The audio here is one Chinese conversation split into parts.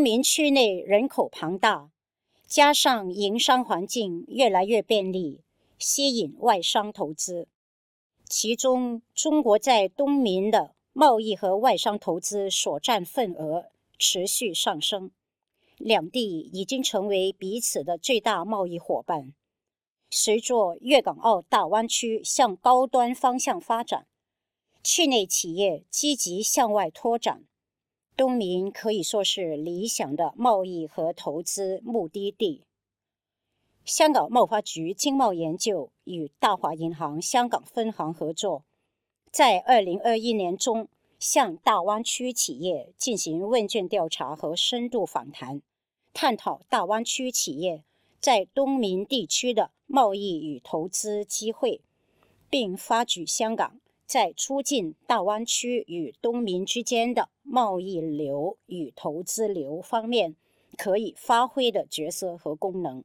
东明区内人口庞大，加上营商环境越来越便利，吸引外商投资。其中，中国在东明的贸易和外商投资所占份额持续上升，两地已经成为彼此的最大贸易伙伴。随着粤港澳大湾区向高端方向发展，区内企业积极向外拓展，东明可以说是理想的贸易和投资目的地。香港贸发局经贸研究与大华银行香港分行合作，在二零二一年中向大湾区企业进行问卷调查和深度访谈，探讨大湾区企业在东明地区的贸易与投资机会，并发举香港在促进大湾区与东明之间的贸易流与投资流方面可以发挥的角色和功能。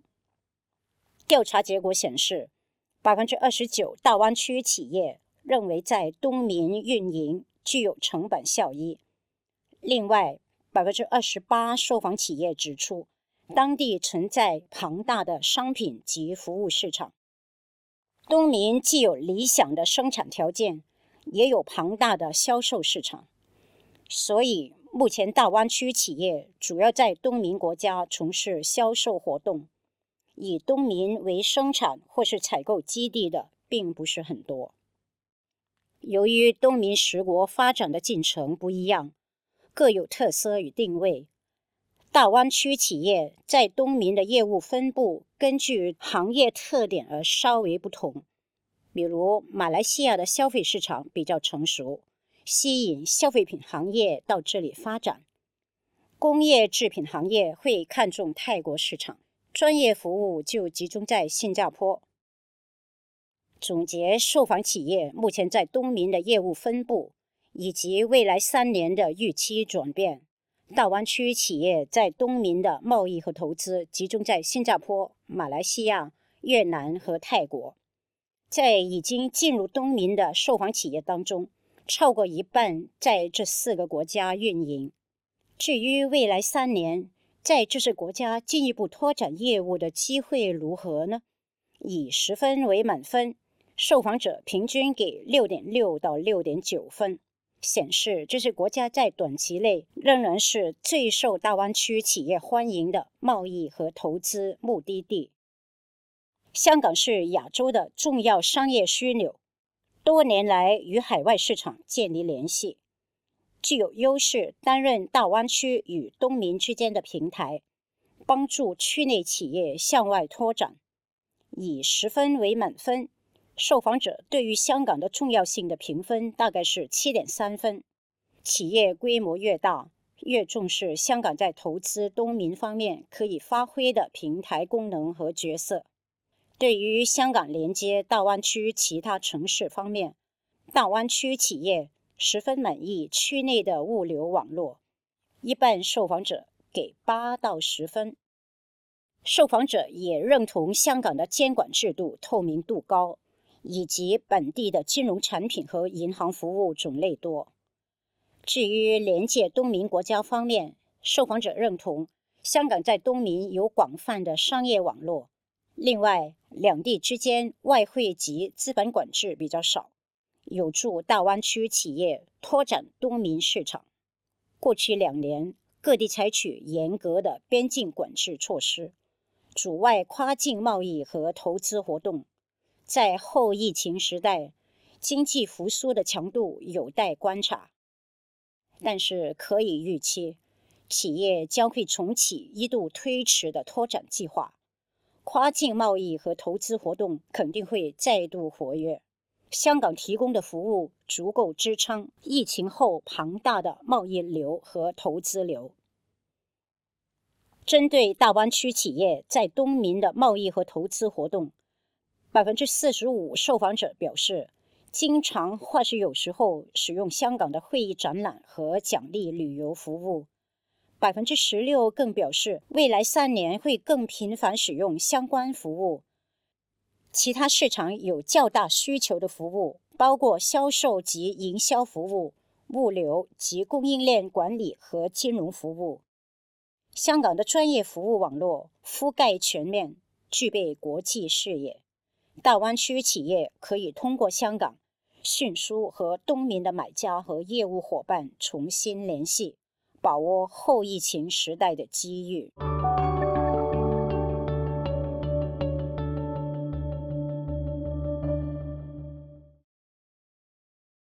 调查结果显示，百分之二十九大湾区企业认为在东明运营具有成本效益。另外，百分之二十八受访企业指出，当地存在庞大的商品及服务市场。东明既有理想的生产条件，也有庞大的销售市场。所以，目前大湾区企业主要在东明国家从事销售活动。以东明为生产或是采购基地的并不是很多。由于东明十国发展的进程不一样，各有特色与定位，大湾区企业在东明的业务分布根据行业特点而稍微不同。比如，马来西亚的消费市场比较成熟，吸引消费品行业到这里发展；工业制品行业会看重泰国市场。专业服务就集中在新加坡。总结受访企业目前在东明的业务分布以及未来三年的预期转变。大湾区企业在东明的贸易和投资集中在新加坡、马来西亚、越南和泰国。在已经进入东明的受访企业当中，超过一半在这四个国家运营。至于未来三年，在这些国家进一步拓展业务的机会如何呢？以十分为满分，受访者平均给六点六到六点九分，显示这些国家在短期内仍然是最受大湾区企业欢迎的贸易和投资目的地。香港是亚洲的重要商业枢纽，多年来与海外市场建立联系。具有优势，担任大湾区与东明之间的平台，帮助区内企业向外拓展。以十分为满分，受访者对于香港的重要性的评分大概是七点三分。企业规模越大，越重视香港在投资东明方面可以发挥的平台功能和角色。对于香港连接大湾区其他城市方面，大湾区企业。十分满意区内的物流网络，一半受访者给八到十分。受访者也认同香港的监管制度透明度高，以及本地的金融产品和银行服务种类多。至于连接东盟国家方面，受访者认同香港在东盟有广泛的商业网络，另外两地之间外汇及资本管制比较少。有助大湾区企业拓展东明市场。过去两年，各地采取严格的边境管制措施，阻碍跨境贸易和投资活动。在后疫情时代，经济复苏的强度有待观察。但是可以预期，企业将会重启一度推迟的拓展计划，跨境贸易和投资活动肯定会再度活跃。香港提供的服务足够支撑疫情后庞大的贸易流和投资流。针对大湾区企业在东明的贸易和投资活动，百分之四十五受访者表示，经常或是有时候使用香港的会议展览和奖励旅游服务。百分之十六更表示未来三年会更频繁使用相关服务。其他市场有较大需求的服务包括销售及营销服务物流及供应链管理和金融服务。香港的专业服务网络覆盖全面具备国际视野。大湾区企业可以通过香港迅速和东明的买家和业务伙伴重新联系把握后疫情时代的机遇。